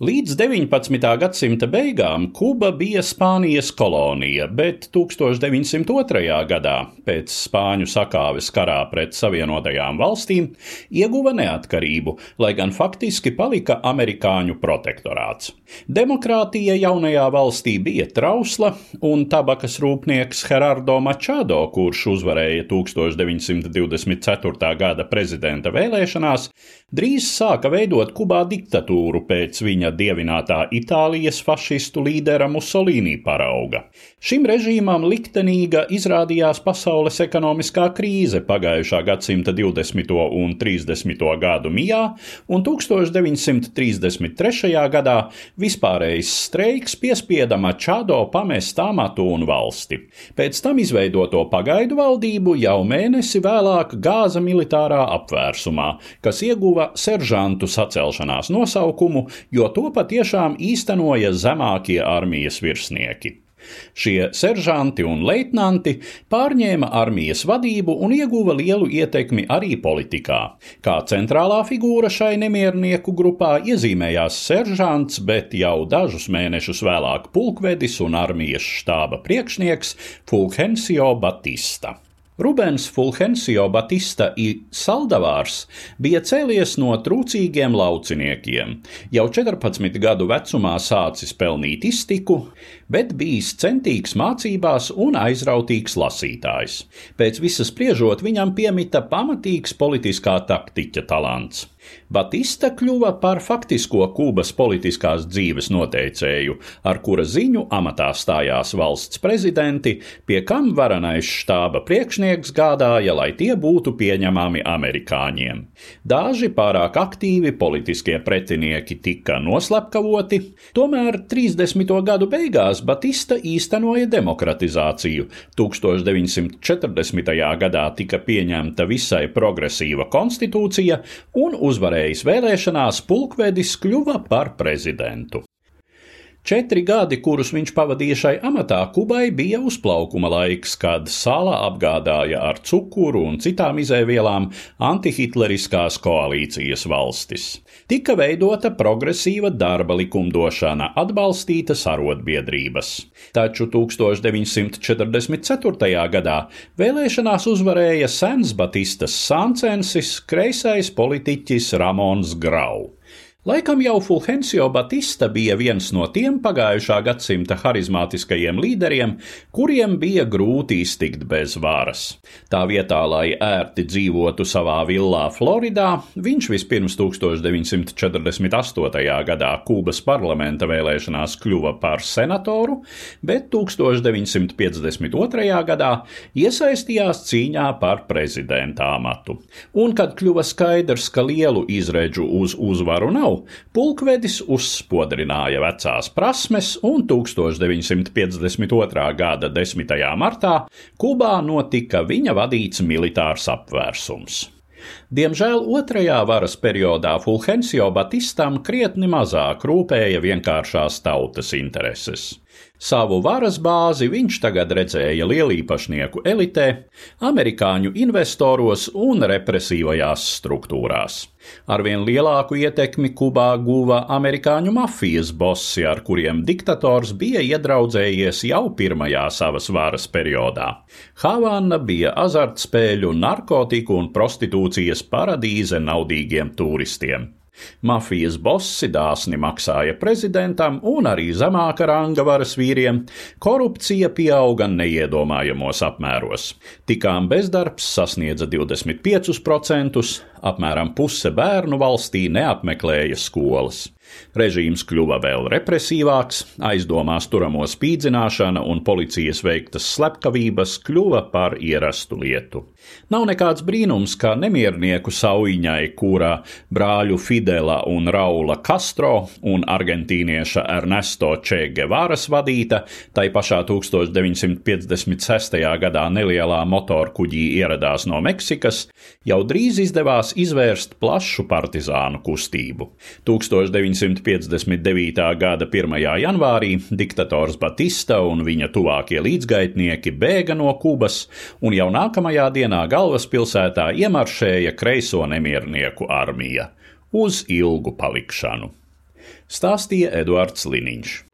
Līdz 19. gadsimta beigām Kuba bija Spānijas kolonija, bet 1902. gadā, pēc Spāņu sakāves karā pret Savienotajām valstīm, ieguva neatkarību, lai gan faktiski palika amerikāņu protektorāts. Demokrātija jaunajā valstī bija trausla, un tabakas rūpnieks Gerardo Machado, kurš uzvarēja 1924. gada prezidenta vēlēšanās, drīz sāka veidot Kubā diktatūru pēc viņa viņa dievinātā Itālijas fašistu līdera Musolīni parauga. Šim režīmam liktenīga izrādījās pasaules ekonomiskā krīze pagājušā gadsimta 20. un 30. gadu mijā, un 1933. gadā vispārējais streiks piespieda Mačado pamest amatu un valsti. Pēc tam izveidoto pagaidu valdību jau mēnesi vēlāk gāza militārā apvērsumā, kas ieguva seržantu sacelšanās nosaukumu, jo to patiešām īstenoja zemākie armijas virsnieki. Šie seržanti un leitnanti pārņēma armijas vadību un ieguva lielu ietekmi arī politikā. Kā centrālā figūra šai nemiernieku grupā iezīmējās seržants, bet jau dažus mēnešus vēlāk pulkvedis un armijas štāba priekšnieks Fulgencio Batista. Rubens Fulgencio Batista i Saldavārs bija cēlies no trūcīgiem lauciniekiem. Jau 14 gadu vecumā sācis pelnīt iztiku, bet bijis centīgs mācībās un aizrautīgs lasītājs. Pēc visas spriežot, viņam piemita pamatīgs politiskā taktiķa talants. Batista kļuva par faktisko Kubas politiskās dzīves noteicēju, ar kura ziņu amatā stājās valsts prezidenti, pie kam varenais štāba priekšnieks gādāja, lai tie būtu pieņemami amerikāņiem. Daži pārāk aktīvi politiskie pretinieki tika noslepkavoti, tomēr 30. gadu beigās Batista īstenoja demokratizāciju. 1940. gadā tika pieņemta visai progresīva konstitūcija un uzvarējis vēlēšanās, pulkvedis kļuva par prezidentu. Četri gadi, kurus viņš pavadīja šai amatā, Kubai bija uzplaukuma laiks, kad sala apgādāja ar cukuru un citām izēvielām antihitleriskās koalīcijas valstis. Tika veidota progresīva darba likumdošana, atbalstītas arotbiedrības. Taču 1944. gadā vēlēšanās uzvarēja sens Batistas Sancensis, kreisais politiķis Ramons Grau. Laikam jau Fulgencio Batista bija viens no tiem pagājušā gadsimta harizmātiskajiem līderiem, kuriem bija grūti iztikt bez varas. Tā vietā, lai ērti dzīvotu savā villā Floridā, viņš vispirms 1948. gadā Kūbas parlamenta vēlēšanās kļuva par senatoru, bet 1952. gadā iesaistījās cīņā par prezidenta amatu. Un, kad kļuva skaidrs, ka lielu izredzu uz uzvaru nav, nav, pulkvedis uzspodrināja vecās prasmes un 1952. gada 10. martā Kubā notika viņa vadīts militārs apvērsums. Diemžēl otrajā varas periodā Fulgencio Batistam krietni mazāk rūpēja vienkāršās tautas intereses. Savu varas bāzi viņš tagad redzēja lielīpašnieku elitē, amerikāņu investoros un represīvajās struktūrās. Arvien lielāku ietekmi Kubā guva amerikāņu mafijas bosi, ar kuriem diktators bija iedraudzējies jau pirmajā savas varas periodā. Havana bija azartspēļu, narkotiku un prostitūcijas paradīze naudīgiem turistiem. Mafijas bossi dāsni maksāja prezidentam un arī zemāka ranga varas vīriem, korupcija pieauga neiedomājamos apmēros. Tikām bezdarbs sasniedza 25%, apmēram puse bērnu valstī neapmeklēja skolas. Režīms kļuva vēl represīvāks, aizdomās turamo spīdzināšana un policijas veiktas slepkavības kļuva par ierastu lietu. Nav nekāds brīnums, ka nemiernieku saujiņai, kurā brāļu Fidela un Raula Castro un argentīnieša Ernesto Che Guevaras vadīta, tai pašā 1956. gadā nelielā motorkuģī ieradās no Meksikas, jau drīz izdevās izvērst plašu partizānu kustību. 19 1959. gada 1. janvārī diktators Batista un viņa tuvākie līdzgaitnieki bēga no Kubas, un jau nākamajā dienā galvaspilsētā iemaršēja kreiso nemiernieku armija uz ilgu palikšanu. stāstīja Eduards Liniņš.